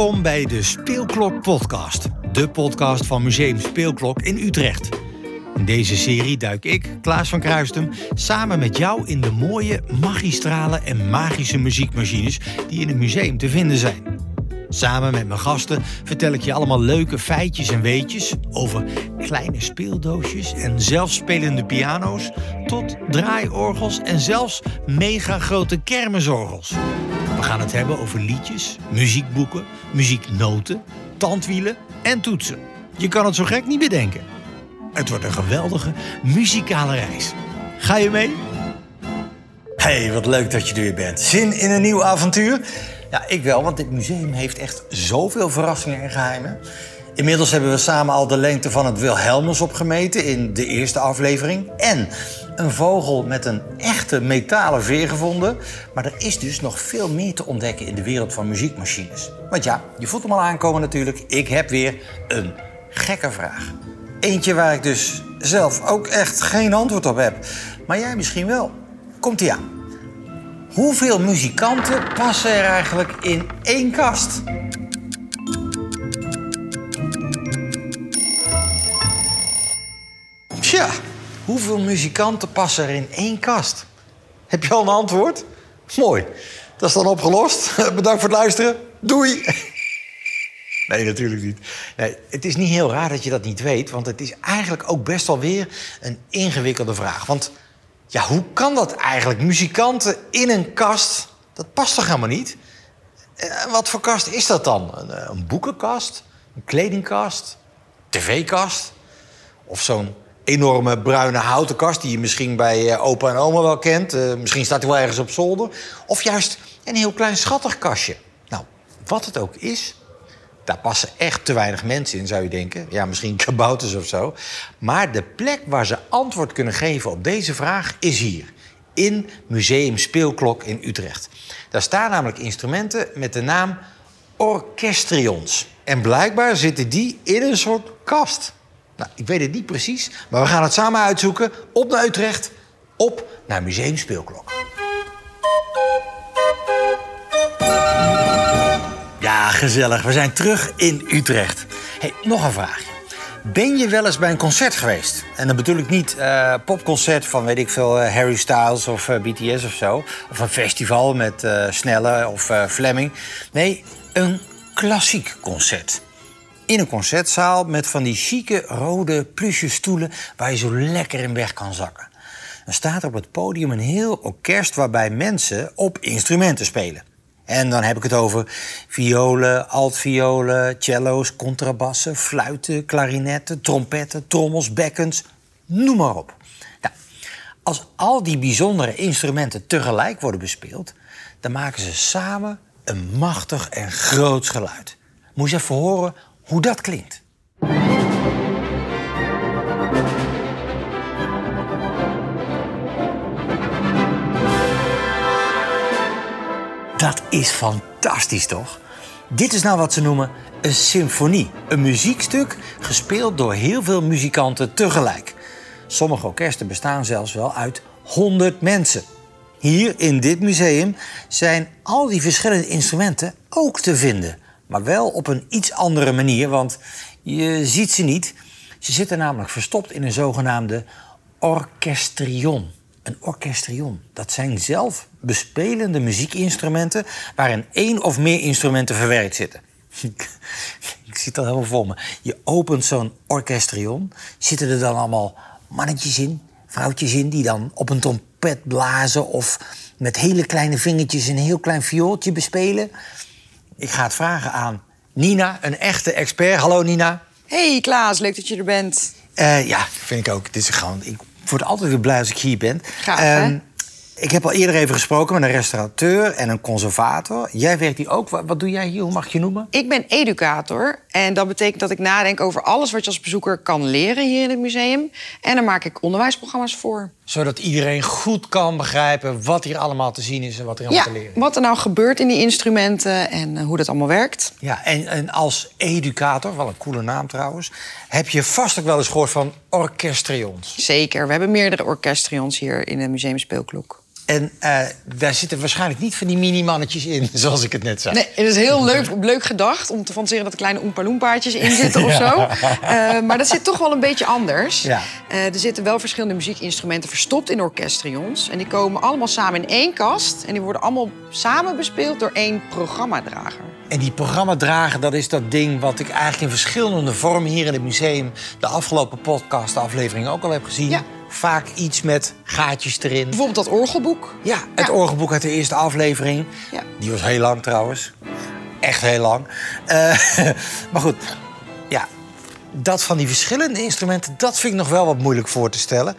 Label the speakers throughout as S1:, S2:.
S1: Welkom bij de Speelklok Podcast, de podcast van Museum Speelklok in Utrecht. In deze serie duik ik, Klaas van Kruistum, samen met jou in de mooie, magistrale en magische muziekmachines die in het museum te vinden zijn. Samen met mijn gasten vertel ik je allemaal leuke feitjes en weetjes over kleine speeldoosjes en zelfspelende piano's tot draaiorgels en zelfs mega grote kermisorgels. We gaan het hebben over liedjes, muziekboeken, muzieknoten, tandwielen en toetsen. Je kan het zo gek niet bedenken. Het wordt een geweldige muzikale reis. Ga je mee?
S2: Hey, wat leuk dat je er weer bent. Zin in een nieuw avontuur? Ja, ik wel, want dit museum heeft echt zoveel verrassingen en geheimen. Inmiddels hebben we samen al de lengte van het Wilhelmus opgemeten in de eerste aflevering. En een vogel met een echte metalen veer gevonden. Maar er is dus nog veel meer te ontdekken in de wereld van muziekmachines. Want ja, je voelt hem al aankomen natuurlijk. Ik heb weer een gekke vraag. Eentje waar ik dus zelf ook echt geen antwoord op heb. Maar jij misschien wel. Komt-ie aan. Hoeveel muzikanten passen er eigenlijk in één kast? Tja, hoeveel muzikanten passen er in één kast? Heb je al een antwoord? Mooi. Dat is dan opgelost. Bedankt voor het luisteren. Doei. Nee, natuurlijk niet. Nee, het is niet heel raar dat je dat niet weet, want het is eigenlijk ook best wel weer een ingewikkelde vraag. Want ja, hoe kan dat eigenlijk? Muzikanten in een kast, dat past toch helemaal niet? En wat voor kast is dat dan? Een, eh, een boekenkast? Een kledingkast? tv-kast? Of zo'n enorme bruine houten kast die je misschien bij eh, opa en oma wel kent. Uh, misschien staat hij wel ergens op zolder. Of juist een heel klein schattig kastje. Nou, wat het ook is, daar passen echt te weinig mensen in, zou je denken. Ja, misschien kabouters of zo. Maar de plek waar ze antwoord kunnen geven op deze vraag is hier. In Museum Speelklok in Utrecht. Daar staan namelijk instrumenten met de naam orchestrions. En blijkbaar zitten die in een soort kast. Nou, ik weet het niet precies, maar we gaan het samen uitzoeken. Op naar Utrecht, op naar Museum Speelklok. Ja, gezellig. We zijn terug in Utrecht. Hey, nog een vraagje. Ben je wel eens bij een concert geweest? En dan bedoel ik niet uh, popconcert van, weet ik veel, uh, Harry Styles of uh, BTS of zo. Of een festival met Snelle of Fleming. Nee, een klassiek concert. In een concertzaal met van die chique rode pluche stoelen... waar je zo lekker in weg kan zakken. Dan staat er op het podium een heel orkest waarbij mensen op instrumenten spelen. En dan heb ik het over violen, altviolen, cello's, contrabassen, fluiten, klarinetten, trompetten, trommels, bekkens, noem maar op. Nou, als al die bijzondere instrumenten tegelijk worden bespeeld, dan maken ze samen een machtig en groot geluid. Moet je even horen hoe dat klinkt. Dat is fantastisch, toch? Dit is nou wat ze noemen een symfonie. Een muziekstuk gespeeld door heel veel muzikanten tegelijk. Sommige orkesten bestaan zelfs wel uit 100 mensen. Hier in dit museum zijn al die verschillende instrumenten ook te vinden. Maar wel op een iets andere manier, want je ziet ze niet. Ze zitten namelijk verstopt in een zogenaamde orchestrion. Een orchestrion, dat zijn zelf bespelende muziekinstrumenten waarin één of meer instrumenten verwerkt zitten. Ik zie het al helemaal voor me. Je opent zo'n orchestrion, zitten er dan allemaal mannetjes in, vrouwtjes in, die dan op een trompet blazen of met hele kleine vingertjes een heel klein viooltje bespelen. Ik ga het vragen aan Nina, een echte expert. Hallo Nina.
S3: Hey Klaas, leuk dat je er bent.
S2: Uh, ja, vind ik ook. Dit is gewoon, ik word altijd weer blij als ik hier ben.
S3: Gaaf, um,
S2: ik heb al eerder even gesproken met een restaurateur en een conservator. Jij werkt hier ook. Wat doe jij hier? Hoe mag je noemen?
S3: Ik ben educator. En dat betekent dat ik nadenk over alles wat je als bezoeker kan leren hier in het museum. En daar maak ik onderwijsprogramma's voor.
S2: Zodat iedereen goed kan begrijpen wat hier allemaal te zien is en wat er allemaal te leren is.
S3: Wat er nou gebeurt in die instrumenten en eh, hoe dat allemaal werkt.
S2: Ja, en, en als educator, wel een coole naam trouwens, heb je vast ook wel eens gehoord van orchestrions.
S3: Zeker, we hebben meerdere orchestrions hier in het Museum Speelklok.
S2: En eh, daar zitten waarschijnlijk niet van die mini-mannetjes in, zoals ik het net zei.
S3: Nee, het is heel leuk, leuk gedacht om te fantaseren dat er kleine Oompa Loompaatjes in zitten of zo. Eh, maar dat zit toch wel een beetje anders.
S2: Ja.
S3: Eh, er zitten wel verschillende muziekinstrumenten verstopt in orkestrions. En die komen allemaal samen in één kast. En die worden allemaal samen bespeeld door één programmadrager.
S2: En die programmadrager, dat is dat ding wat ik eigenlijk in verschillende vormen hier in het museum de afgelopen podcast-aflevering ook al heb gezien.
S3: Ja.
S2: Vaak iets met gaatjes erin.
S3: Bijvoorbeeld dat orgelboek.
S2: Ja, het
S3: Ja.
S2: orgelboek uit de eerste aflevering.
S3: Ja.
S2: Die was heel lang trouwens. Echt heel lang. Eh, maar goed, ja, dat van die verschillende instrumenten, dat vind ik nog wel wat moeilijk voor te stellen.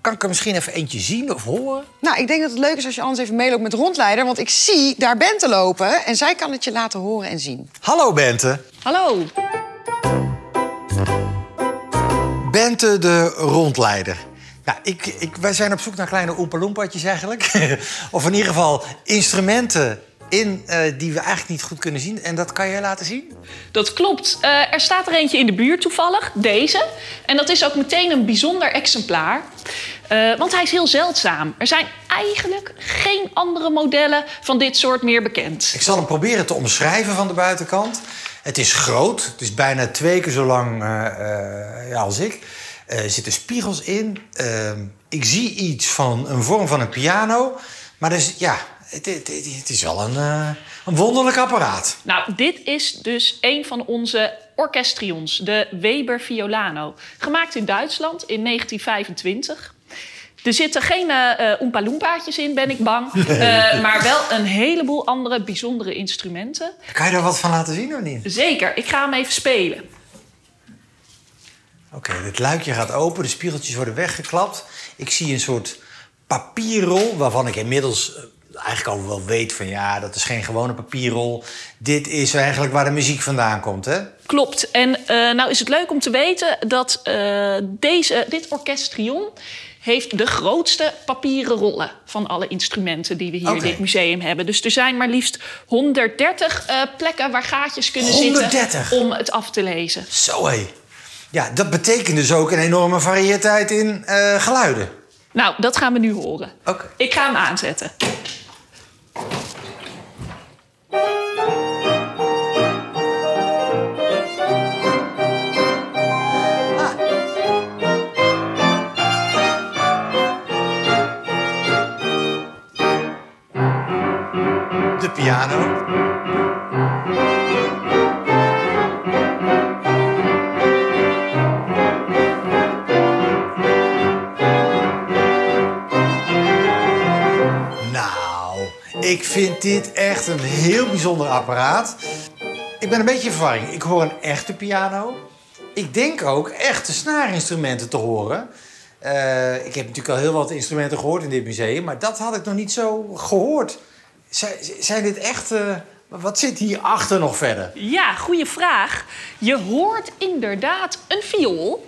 S2: Kan ik er misschien even eentje zien of horen?
S3: Nou, ik denk dat het leuk is als je anders even meeloopt met de rondleider. Want ik zie daar Bente lopen en zij kan het je laten horen en zien.
S2: Hallo Bente.
S4: Hallo.
S2: Bente de rondleider. Ja, ik, ik, wij zijn op zoek naar kleine oempaloempatjes eigenlijk. of in ieder geval instrumenten in eh, die we eigenlijk niet goed kunnen zien. En dat kan jij laten zien?
S4: Dat klopt. Eh, er staat er eentje in de buurt toevallig, deze. En dat is ook meteen een bijzonder exemplaar. Eh, want hij is heel zeldzaam. Er zijn eigenlijk geen andere modellen van dit soort meer bekend.
S2: Ik zal hem proberen te omschrijven van de buitenkant. Het is groot. Het is bijna twee keer zo lang ja, als ik. Eh, er zitten spiegels in. Eh, ik zie iets van een vorm van een piano. Maar dus, ja, het, het, het- is wel een, eh, een wonderlijk apparaat.
S4: Nou, dit is dus een van onze orkestrions, de Weber Violano. Gemaakt in Duitsland in 1925. Er zitten geen eh eh, Oompa Loompaatjes in, ben ik bang. Eh, maar wel een heleboel andere bijzondere instrumenten.
S2: Kan je daar wat van laten zien of niet?
S4: Zeker, ik ga hem even spelen.
S2: Oké, dit luikje gaat open, de spiegeltjes worden weggeklapt. Ik zie een soort papierrol, waarvan ik inmiddels eh, eigenlijk al wel weet van ja, dat is geen gewone papierrol. Dit is eigenlijk waar de muziek vandaan komt, hè?
S4: Klopt. En eh, nou is het leuk om te weten dat eh, deze, dit orkestrion heeft de grootste papieren rollen van alle instrumenten die we hier in dit museum hebben. Dus er zijn maar liefst 130 eh, plekken waar gaatjes kunnen
S2: 130?
S4: zitten om het af te lezen.
S2: Zo hé. Ja, dat betekent dus ook een enorme variëteit in eh, geluiden.
S4: Nou, dat gaan we nu horen.
S2: Oké.
S4: Ik ga hem aanzetten.
S2: De piano. Ik vind dit echt een heel bijzonder apparaat. Ik ben een beetje in verwarring. Ik hoor een echte piano. Ik denk ook echte snaarinstrumenten te horen. Eh, ik heb natuurlijk al heel wat instrumenten gehoord in dit museum, maar dat had ik nog niet zo gehoord. Zijn, zijn dit echt. eh, wat zit hierachter nog verder?
S4: Ja, goede vraag. Je hoort inderdaad een viool.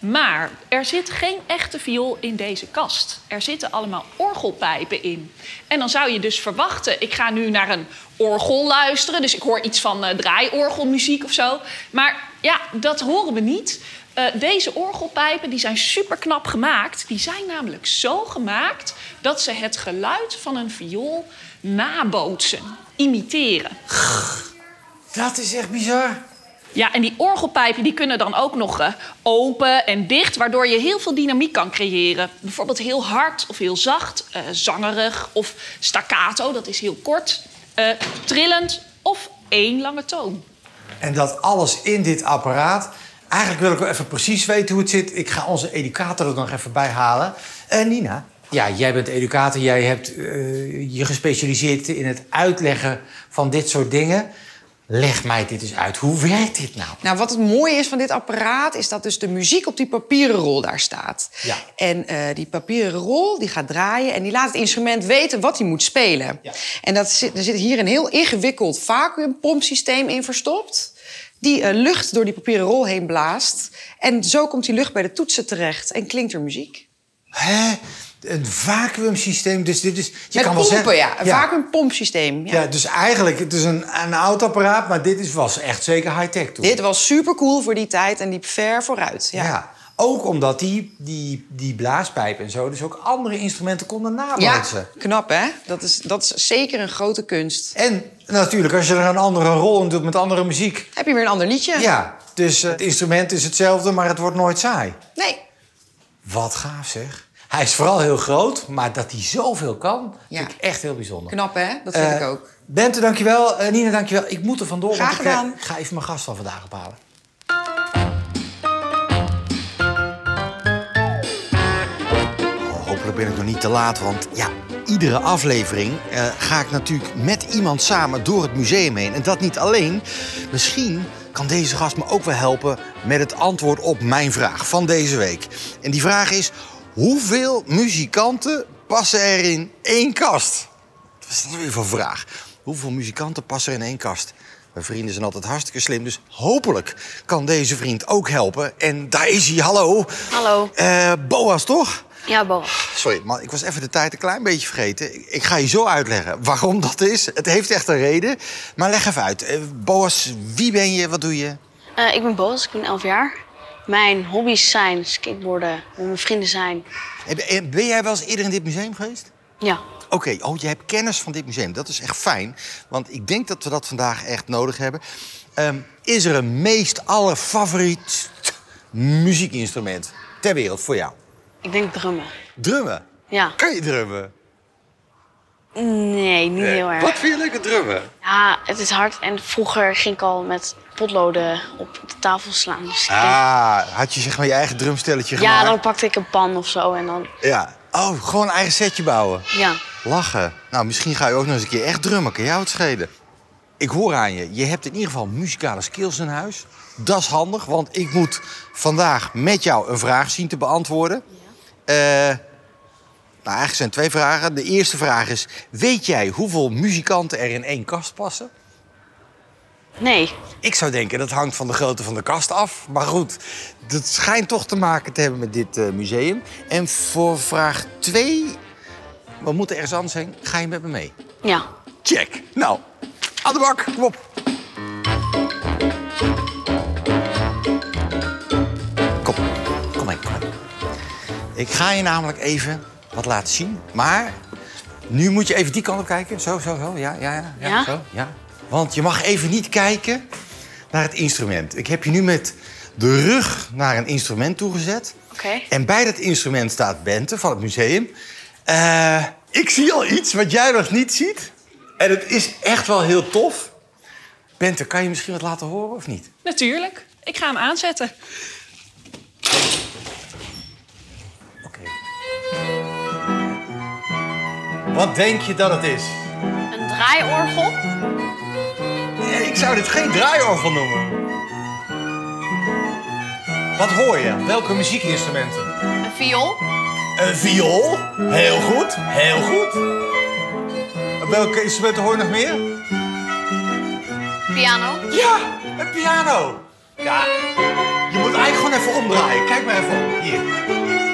S4: Maar er zit geen echte viool in deze kast. Er zitten allemaal orgelpijpen in. En dan zou je dus verwachten, ik ga nu naar een orgel luisteren. Dus ik hoor iets van eh, draaiorgelmuziek of zo. Maar ja, dat horen we niet. Eh, deze orgelpijpen die zijn super knap gemaakt. Die zijn namelijk zo gemaakt dat ze het geluid van een viool nabootsen, imiteren.
S2: Dat is echt bizar.
S4: Ja, en die orgelpijpen die kunnen dan ook nog eh, open en dicht, waardoor je heel veel dynamiek kan creëren. Bijvoorbeeld heel hard of heel zacht, eh, zangerig of staccato, dat is heel kort, eh, trillend of één lange toon.
S2: En dat alles in dit apparaat. Eigenlijk wil ik wel even precies weten hoe het zit. Ik ga onze educator er nog even bij halen. Eh, Nina, ja, jij bent educator. Jij hebt eh, je gespecialiseerd in het uitleggen van dit soort dingen. Leg mij dit eens uit. Hoe werkt dit nou?
S3: Nou, wat het mooie is van dit apparaat... is dat dus de muziek op die papieren rol daar staat.
S2: Ja.
S3: En eh, die papieren rol die gaat draaien... en die laat het instrument weten wat hij moet spelen.
S2: Ja.
S3: En dat zit, er zit hier een heel ingewikkeld vacuümpompsysteem in verstopt... die eh, lucht door die papieren rol heen blaast. En zo komt die lucht bij de toetsen terecht en klinkt er muziek.
S2: Hè? Een vacuümsysteem. Dus dit is. Je
S3: Met
S2: kan wel
S3: pompen,
S2: zeggen,
S3: ja. Een vacuümpompsysteem. Ja.
S2: Ja, dus eigenlijk, het is een, een oud apparaat, maar dit is, was echt zeker high-tech toen.
S3: Dit was super cool voor die tijd en liep ver vooruit. Ja.
S2: Ja. Ook omdat die, die, die blaaspijp en zo dus ook andere instrumenten konden
S3: Ja,
S2: nabootsen.
S3: knap hè? Dat is, dat is zeker een grote kunst.
S2: En natuurlijk, als je er een andere rol in doet met andere muziek.
S3: Heb je weer een ander liedje?
S2: Ja, dus het instrument is hetzelfde, maar het wordt nooit saai.
S3: Nee.
S2: Wat gaaf zeg. Hij is vooral heel groot, maar dat hij zoveel kan,
S3: Ja.
S2: vind ik echt heel bijzonder.
S3: Knap hè? Dat vind
S2: Eh,
S3: ik ook.
S2: Bente, dankjewel. Eh Nina, dankjewel. Ik moet er vandoor,
S3: Graag
S2: want ik, eh,
S3: gedaan.
S2: ga even mijn gast van vandaag ophalen. Oh, hopelijk ben ik nog niet te laat, want ja, iedere aflevering eh, ga ik natuurlijk met iemand samen door het museum heen. En dat niet alleen. Misschien kan deze gast me ook wel helpen met het antwoord op mijn vraag van deze week. En die vraag is, hoeveel muzikanten passen er in één kast? Wat is dat nou weer voor vraag? Hoeveel muzikanten passen er in één kast? Mijn vrienden zijn altijd hartstikke slim, dus hopelijk kan deze vriend ook helpen. En daar is hij, hallo.
S5: Hallo.
S2: Eh, Boas, toch?
S5: Ja, Boas.
S2: Sorry, man, ik was even de tijd een klein beetje vergeten. Ik, ik ga je zo uitleggen waarom dat is. Het heeft echt een reden. Maar leg even uit. Eh, Boas, wie ben je? Wat doe je?
S5: Eh, ik ben Boas, ik ben 11 jaar. Mijn hobby's zijn skateboarden, met mijn vrienden zijn.
S2: Eh, Ben jij wel eens eerder in dit museum geweest?
S5: Ja,
S2: Oké, oh, je hebt kennis van dit museum. Dat is echt fijn, want ik denk dat we dat vandaag echt nodig hebben. Ehm, is er een meest allerfavoriet muziekinstrument ter wereld voor jou?
S5: Ik denk drummen.
S2: Drummen.
S5: Ja.
S2: Kan je drummen?
S5: Nee, niet heel erg.
S2: Wat vind je lekker drummen?
S5: Ja, het is hard. En vroeger ging ik al met potloden op de tafel slaan. Dus ik denk-
S2: Ah, had je zeg maar je eigen drumstelletje
S5: ja,
S2: gemaakt?
S5: dan pakte ik een pan of zo en dan...
S2: Ja. Oh, gewoon een eigen setje bouwen.
S5: Ja.
S2: Lachen. Nou, misschien ga je ook nog eens een keer echt drummen. Kan jou het schelen? Ik hoor aan je. Je hebt in ieder geval muzikale skills in huis. Dat is handig, want ik moet vandaag met jou een vraag zien te beantwoorden. Eh, nou, eigenlijk zijn twee vragen. De eerste vraag is... Weet jij hoeveel muzikanten er in één kast passen?
S5: Nee.
S2: Ik zou denken, dat hangt van de grootte van de kast af. Maar goed, dat schijnt toch te maken te hebben met dit eh, museum. En voor vraag 2, we moeten ergens anders heen. Ga je met me mee?
S5: Ja.
S2: Check. Nou, aan de bak, kom op. Ik ga je namelijk even wat laten zien. Maar nu moet je even die kant op kijken. Zo, zo, zo. Ja, ja, ja. ja,
S5: Ja?
S2: Zo, ja. Want je mag even niet kijken naar het instrument. Ik heb je nu met de rug naar een instrument toegezet.
S5: Oké.
S2: En bij dat instrument staat Bente van het museum. Eh, ik zie al iets wat jij nog niet ziet. En het is echt wel heel tof. Bente, kan je misschien wat laten horen of niet?
S4: Natuurlijk. Ik ga hem aanzetten.
S2: Wat denk je dat het is?
S5: Een draaiorgel?
S2: Nee, ik zou dit geen draaiorgel noemen. Wat hoor je? Welke muziekinstrumenten?
S5: Een viool?
S2: Een viool. Heel goed, heel goed. Welke instrumenten hoor je nog meer?
S5: Piano?
S2: Ja, een piano. Ja, je moet eigenlijk gewoon even omdraaien. Kijk maar even om. Hier.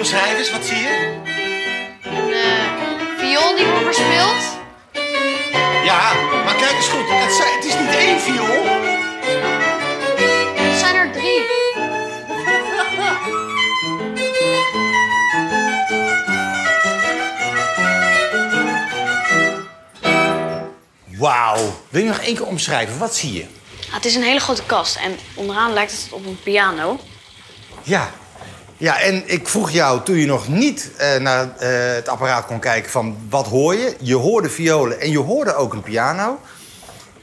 S2: Omschrijf eens, wat zie je?
S5: Een eh, viool die wordt bespeeld?
S2: Ja, maar kijk eens goed. Het, zijn- het is niet één viool.
S5: Er zijn er drie.
S2: Wauw. Wil je nog één keer omschrijven? Wat zie je?
S5: Ja, het is een hele grote kast en onderaan lijkt het op een piano.
S2: Ja. Ja, en ik vroeg jou toen je nog niet eh, naar eh, het apparaat kon kijken van wat hoor je? Je hoorde violen en je hoorde ook een piano.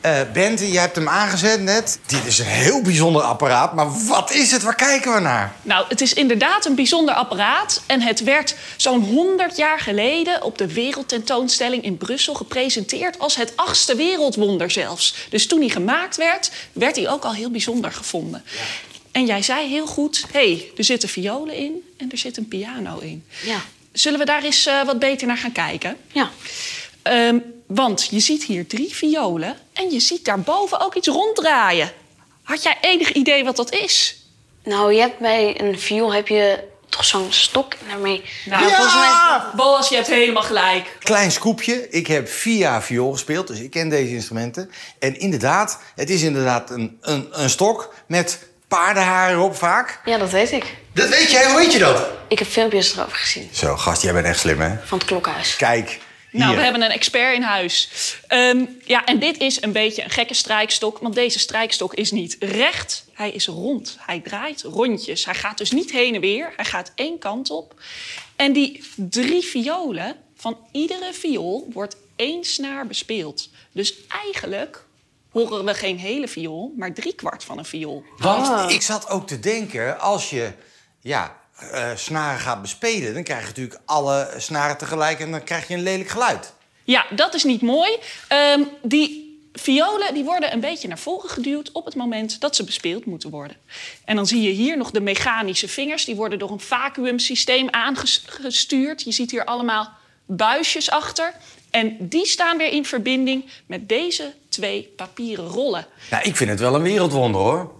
S2: Eh Bente, je hebt hem aangezet net. Dit is een heel bijzonder apparaat, maar wat is het? Waar kijken we naar?
S4: Nou, het is inderdaad een bijzonder apparaat. En het werd zo'n 100 jaar geleden op de wereldtentoonstelling in Brussel gepresenteerd als het achtste wereldwonder zelfs. Dus toen hij gemaakt werd, werd hij ook al heel bijzonder gevonden. En jij zei heel goed, hé, hey, er zitten violen in en er zit een piano in.
S5: Ja.
S4: Zullen we daar eens eh, wat beter naar gaan kijken?
S5: Ja.
S4: Ehm, want je ziet hier drie violen en je ziet daarboven ook iets ronddraaien. Had jij enig idee wat dat is?
S5: Nou, je hebt bij een viool heb je toch zo'n stok en daarmee...
S4: Nou,
S5: Ja, volgens mij...
S4: Boas, je hebt helemaal gelijk.
S2: Klein scoopje. Ik heb vier jaar viool gespeeld, dus ik ken deze instrumenten. En inderdaad, het is inderdaad een, een, een stok met paardenharen erop vaak.
S5: Ja, dat weet ik.
S2: Dat weet jij, hoe weet je dat?
S5: Ik heb filmpjes erover gezien.
S2: Zo, gast, jij bent echt slim, hè?
S5: Van het klokhuis.
S2: Kijk, hier.
S4: Nou, we hebben een expert in huis. Ehm, ja, en dit is een beetje een gekke strijkstok, want deze strijkstok is niet recht, hij is rond. Hij draait rondjes. Hij gaat dus niet heen en weer, hij gaat één kant op. En die drie violen, van iedere viool wordt één snaar bespeeld. Dus eigenlijk horen we geen hele viool, maar driekwart van een viool.
S2: Want ik zat ook te denken, als je ja, eh, snaren gaat bespelen... dan krijg je natuurlijk alle snaren tegelijk en dan krijg je een lelijk geluid.
S4: Ja, dat is niet mooi. Ehm, die violen die worden een beetje naar voren geduwd op het moment dat ze bespeeld moeten worden. En dan zie je hier nog de mechanische vingers. Die worden door een vacuümsysteem aangestuurd. Je ziet hier allemaal buisjes achter. En die staan weer in verbinding met deze twee papieren rollen.
S2: Nou, ik vind het wel een wereldwonder, hoor.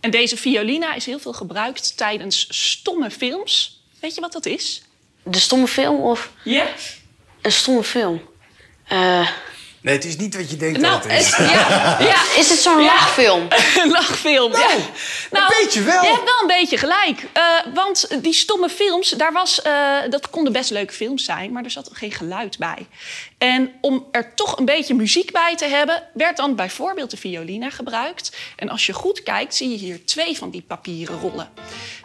S4: En deze violina is heel veel gebruikt tijdens stomme films. Weet je wat dat is?
S5: De stomme film of
S4: Ja.
S5: een stomme film? Eh,
S2: Nee, het is niet wat je denkt
S4: Nou,
S2: dat het is.
S4: het- ja, ja,
S5: is het zo'n
S4: Ja.
S5: lachfilm?
S4: Een lachfilm.
S2: Nou,
S4: ja.
S2: een beetje wel.
S4: Je hebt wel een beetje gelijk. Eh, want die stomme films, daar was, eh, dat konden best leuke films zijn, maar er zat geen geluid bij. En om er toch een beetje muziek bij te hebben, werd dan bijvoorbeeld de violina gebruikt. En als je goed kijkt, zie je hier twee van die papieren rollen.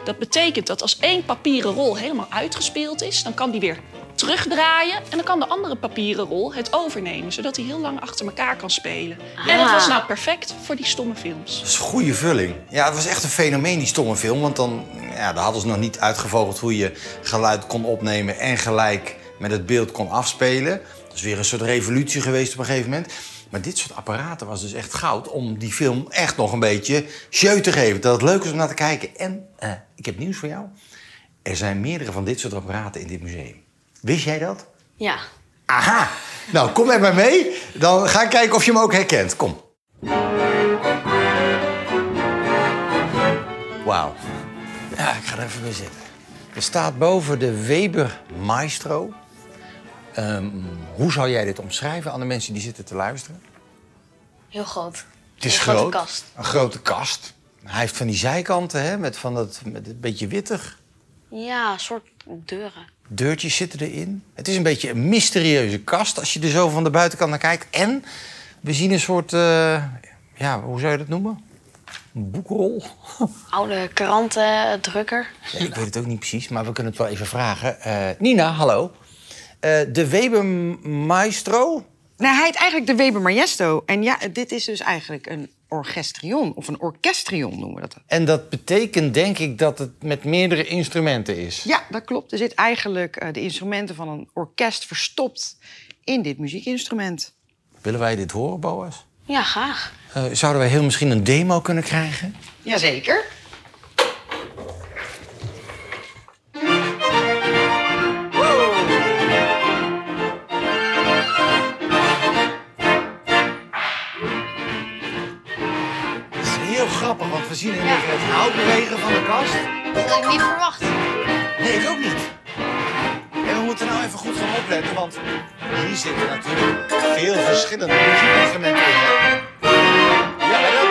S4: Dat betekent dat als één papieren rol helemaal uitgespeeld is, dan kan die weer terugdraaien en dan kan de andere papieren rol het overnemen, zodat hij heel lang achter elkaar kan spelen. En dat
S5: Ah.
S4: was nou perfect voor die stomme films.
S2: Dat is een goede vulling. Ja, het was echt een fenomeen, die stomme film. Want dan, ja, daar hadden ze nog niet uitgevogeld hoe je geluid kon opnemen... en gelijk met het beeld kon afspelen. Dat is weer een soort revolutie geweest op een gegeven moment. Maar dit soort apparaten was dus echt goud... om die film echt nog een beetje jeu te geven. Dat het leuk is om naar te kijken. En eh, ik heb nieuws voor jou. Er zijn meerdere van dit soort apparaten in dit museum. Wist jij dat?
S5: Ja.
S2: Aha! Nou, kom met mij mee. Dan ga ik kijken of je hem ook herkent. Kom. Wauw. Ja, ik ga er even bij zitten. Er staat boven de Weber Maestro. Ehm, hoe zou jij dit omschrijven aan de mensen die zitten te luisteren?
S5: Heel groot.
S2: Het is
S5: Een grote
S2: groot.
S5: kast.
S2: Een grote kast. Hij heeft van die zijkanten, hè, met, van dat, met een beetje wittig.
S5: Ja, een soort deuren.
S2: Deurtjes zitten erin. Het is een beetje een mysterieuze kast als je er zo van de buitenkant naar kijkt. En we zien een soort, eh, ja, hoe zou je dat noemen? Een boekrol?
S5: Oude kranten, drukker.
S2: Ja, ik weet het ook niet precies, maar we kunnen het wel even vragen. Eh, Nina, hallo. Eh, de Weber Maestro.
S3: Nou, hij heet eigenlijk de Weber Majesto. En ja, dit is dus eigenlijk een orchestrion. Of een orchestrion noemen we dat.
S2: En dat betekent denk ik dat het met meerdere instrumenten is.
S3: Ja, dat klopt. Er zit eigenlijk eh, de instrumenten van een orkest verstopt in dit muziekinstrument.
S2: Willen wij dit horen, Boas?
S5: Ja, graag.
S2: Eh, zouden wij heel misschien een demo kunnen krijgen?
S3: Jazeker.
S2: Zien in keer het hout bewegen van de kast.
S5: Dat had ik niet verwacht.
S2: Nee, ik ook niet. En we moeten nou even goed gaan opletten, want hier zitten natuurlijk veel verschillende muziekinstrumenten in. Ja, ja, ja.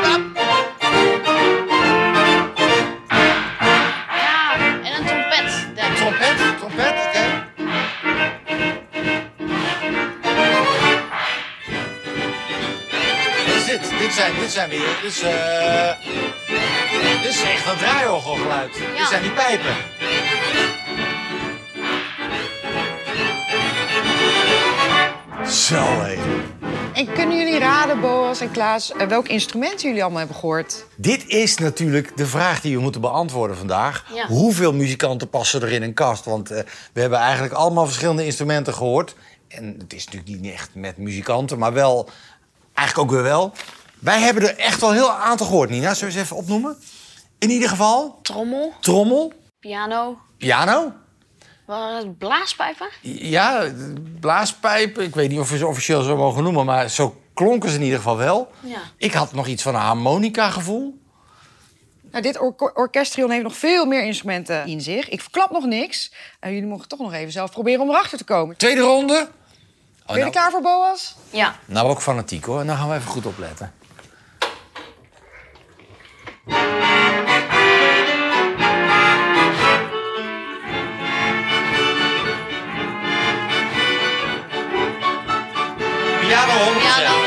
S5: Ja, en een trompet. denk.
S2: Trompet, trompet, oké. Is dit? Dit zijn, dit zijn weer, dus, eh dit is echt een draaiorgelgeluid. Dit zijn die pijpen. Zo, hé.
S3: En kunnen jullie raden, Boas en Klaas, eh, welk instrument jullie allemaal hebben gehoord?
S2: Dit is natuurlijk de vraag die we moeten beantwoorden vandaag.
S5: Ja.
S2: Hoeveel muzikanten passen er in een kast? Want eh, we hebben eigenlijk allemaal verschillende instrumenten gehoord. En het is natuurlijk niet echt met muzikanten, maar wel... Eigenlijk ook weer wel. Wij hebben er echt wel heel een aantal gehoord, Nina. Zullen we eens even opnoemen? In ieder geval,
S5: Trommel,
S2: trommel,
S5: piano,
S2: piano.
S5: waren het blaaspijpen?
S2: Ja, blaaspijp. Ik weet niet of we ze officieel zo mogen noemen, maar zo klonken ze in ieder geval wel.
S5: Ja.
S2: Ik had nog iets van een harmonica gevoel.
S3: Nou, dit or orkestrion heeft nog veel meer instrumenten in zich. Ik verklap nog niks. Uh, jullie mogen toch nog even zelf proberen om erachter te komen.
S2: Tweede ronde. Oh,
S3: ben je er klaar voor, Boas?
S5: Ja.
S2: Nou, ook fanatiek hoor. Nou gaan we even goed opletten. Piano 100%.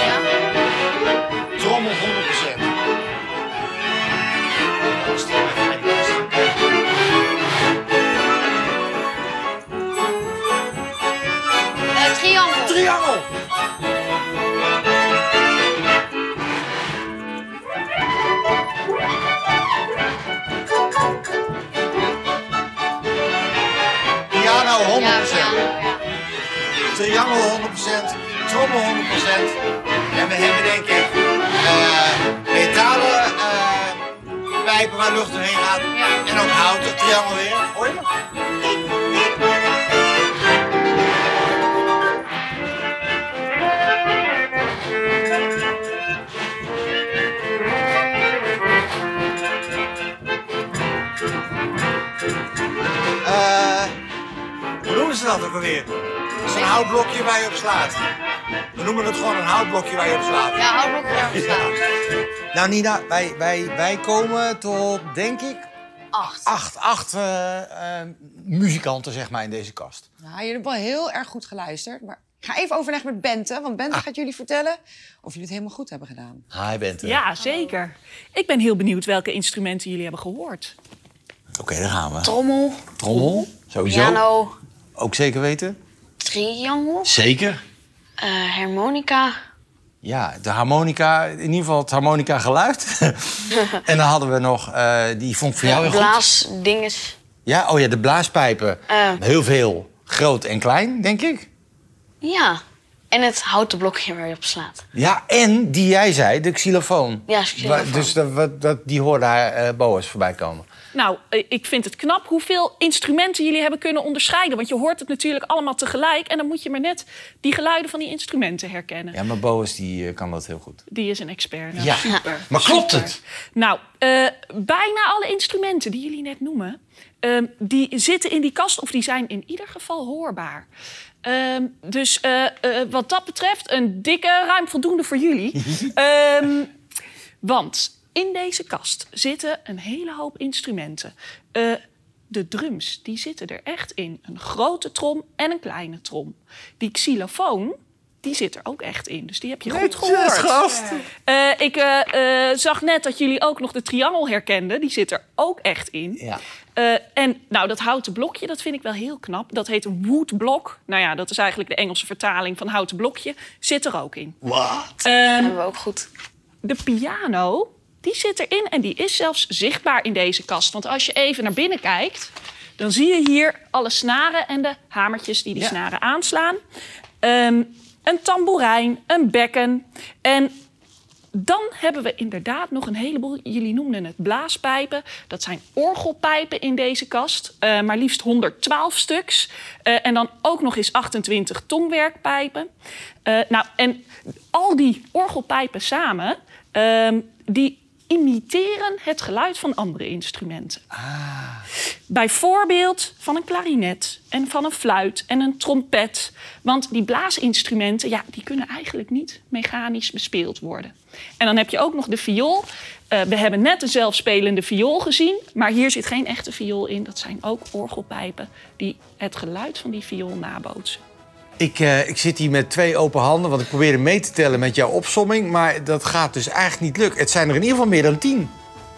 S2: Hoe noemen ze dat ook alweer? Dat is een houtblokje waar je op slaat. We noemen het gewoon een houtblokje waar je op slaat.
S5: Ja, houtblok erop staan.
S2: Nou Nina, wij, wij, wij komen tot, denk ik,
S5: Acht.
S2: acht, acht eh, eh, muzikanten zeg maar in deze kast.
S3: Nou, jullie hebben wel heel erg goed geluisterd. Maar ik ga even overleggen met Bente. Want Bente gaat jullie vertellen of jullie het helemaal goed hebben gedaan.
S2: Hi Bente.
S4: Ja, zeker. Ik ben heel benieuwd welke instrumenten jullie hebben gehoord.
S2: Oké, daar gaan we.
S5: Trommel,
S2: Trommel, sowieso.
S5: piano,
S2: Ook zeker weten?
S5: triangel,
S2: Zeker.
S5: eh, harmonica.
S2: Ja, de harmonica, in ieder geval het harmonica geluid. en dan hadden we nog, eh, die vond ik voor jou heel goed.
S5: blaasdinges.
S2: Ja, oh ja, de blaaspijpen.
S5: Eh.
S2: Heel veel, groot en klein, denk ik.
S5: Ja. En het houten blokje waar je op slaat.
S2: Ja, en die jij zei, de xylofoon.
S5: Ja, xylofoon.
S2: Dus dat, wat- dat, die hoorde haar eh Boas voorbij komen.
S4: Nou, eh, ik vind het knap hoeveel instrumenten jullie hebben kunnen onderscheiden. Want je hoort het natuurlijk allemaal tegelijk. En dan moet je maar net die geluiden van die instrumenten herkennen.
S2: Ja, maar Boas die eh, kan dat heel goed.
S4: Die is een expert. Nou,
S2: Ja.
S4: super.
S2: Maar klopt
S4: Super.
S2: het?
S4: Nou, eh, bijna alle instrumenten die jullie net noemen... ehm, die zitten in die kast of die zijn in ieder geval hoorbaar. Ehm, dus eh, eh, wat dat betreft een dikke, ruim voldoende voor jullie. Ehm, want in deze kast zitten een hele hoop instrumenten. Eh, de drums, die zitten er echt in. Een grote trom en een kleine trom. Die xylofoon, die zit er ook echt in. Dus die heb je goed gehoord.
S2: gast.
S4: Eh, ik eh, eh, zag net dat jullie ook nog de triangel herkenden. Die zit er ook echt in.
S2: Ja.
S4: Eh, en nou, dat houten blokje, dat vind ik wel heel knap. Dat heet een woodblok. Nou ja, dat is eigenlijk de Engelse vertaling van houten blokje. Zit er ook in.
S2: Wat?
S4: Ehm,
S5: Hebben we ook goed.
S4: de piano, die zit erin en die is zelfs zichtbaar in deze kast. Want als je even naar binnen kijkt, dan zie je hier alle snaren en de hamertjes die die
S2: Ja.
S4: snaren aanslaan. Ehm, een tamboerijn, een bekken. En dan hebben we inderdaad nog een heleboel. Jullie noemden het blaaspijpen. Dat zijn orgelpijpen in deze kast. Eh, maar liefst 112 stuks. Eh, en dan ook nog eens 28 tongwerkpijpen. Eh, nou, en al die orgelpijpen samen, ehm, die imiteren het geluid van andere instrumenten. Bijvoorbeeld van een klarinet en van een fluit en een trompet. Want die blaasinstrumenten, ja, die kunnen eigenlijk niet mechanisch bespeeld worden. En dan heb je ook nog de viool. Eh, we hebben net een zelfspelende viool gezien, maar hier zit geen echte viool in. Dat zijn ook orgelpijpen die het geluid van die viool nabootsen.
S2: Ik, eh, ik zit hier met twee open handen, want ik probeerde mee te tellen met jouw opsomming. Maar dat gaat dus eigenlijk niet lukken. Het zijn er in ieder geval meer dan tien.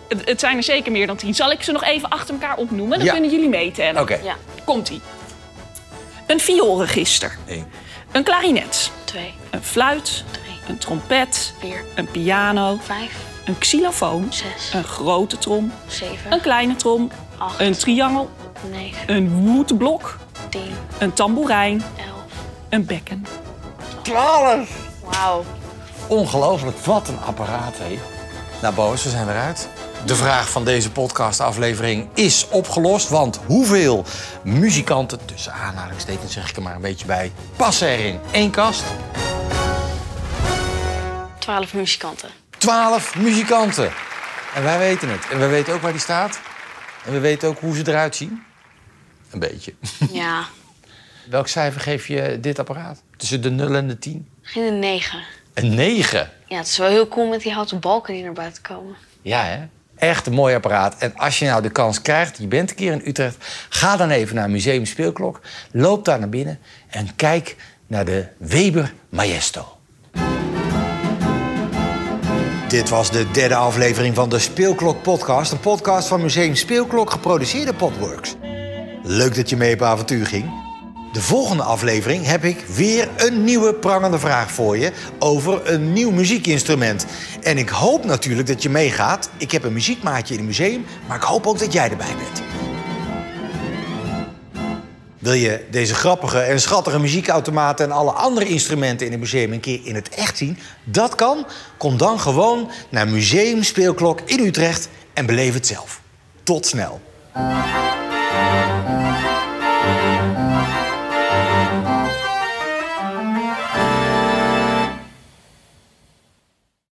S4: Het, het zijn er zeker meer dan tien. Zal ik ze nog even achter elkaar opnoemen? Dan
S2: Ja.
S4: kunnen jullie meetellen.
S2: Oké.
S5: Ja.
S4: Komt-ie. Een vioolregister.
S2: Eén.
S4: Een klarinet.
S5: Twee,
S4: Een fluit.
S5: drie,
S4: Een trompet.
S5: vier,
S4: Een piano.
S5: vijf,
S4: Een xylofoon.
S5: zes,
S4: Een grote trom.
S5: zeven,
S4: Een kleine trom.
S5: acht,
S4: Een triangel.
S5: negen,
S4: Een woodblok.
S5: tien,
S4: Een tamboerijn. Een bekken.
S2: Twaalf!
S5: Wauw.
S2: Ongelooflijk, wat een apparaat, hé. Nou, Boos, we zijn eruit. De vraag van deze podcastaflevering is opgelost. Want hoeveel muzikanten, tussen aanhalingstekens zeg ik er maar een beetje bij, passen er in één kast?
S5: Twaalf muzikanten.
S2: Twaalf muzikanten.
S6: En wij weten het. En we weten ook waar die staat. En we weten ook hoe ze eruit zien. Een beetje.
S5: Ja,
S6: Welk cijfer geef je dit apparaat? Tussen de 0 en de 10?
S5: misschien een 9.
S6: Een 9.
S5: Ja, het is wel heel cool met die houten balken die naar buiten komen.
S6: Ja, hè? Echt een mooi apparaat. En als je nou de kans krijgt, je bent een keer in Utrecht... ga dan even naar Museum Speelklok, loop daar naar binnen... en kijk naar de Weber Majesto.
S2: Dit was de derde aflevering van de Speelklok Podcast. Een podcast van Museum Speelklok, geproduceerd door Podworks. Leuk dat je mee op avontuur ging. De volgende aflevering heb ik weer een nieuwe prangende vraag voor je over een nieuw muziekinstrument. En ik hoop natuurlijk dat je meegaat. Ik heb een muziekmaatje in het museum, maar ik hoop ook dat jij erbij bent. Wil je deze grappige en schattige muziekautomaten en alle andere instrumenten in het museum een keer in het echt zien? Dat kan. Kom dan gewoon naar Museum Speelklok in Utrecht en beleef het zelf. Tot snel.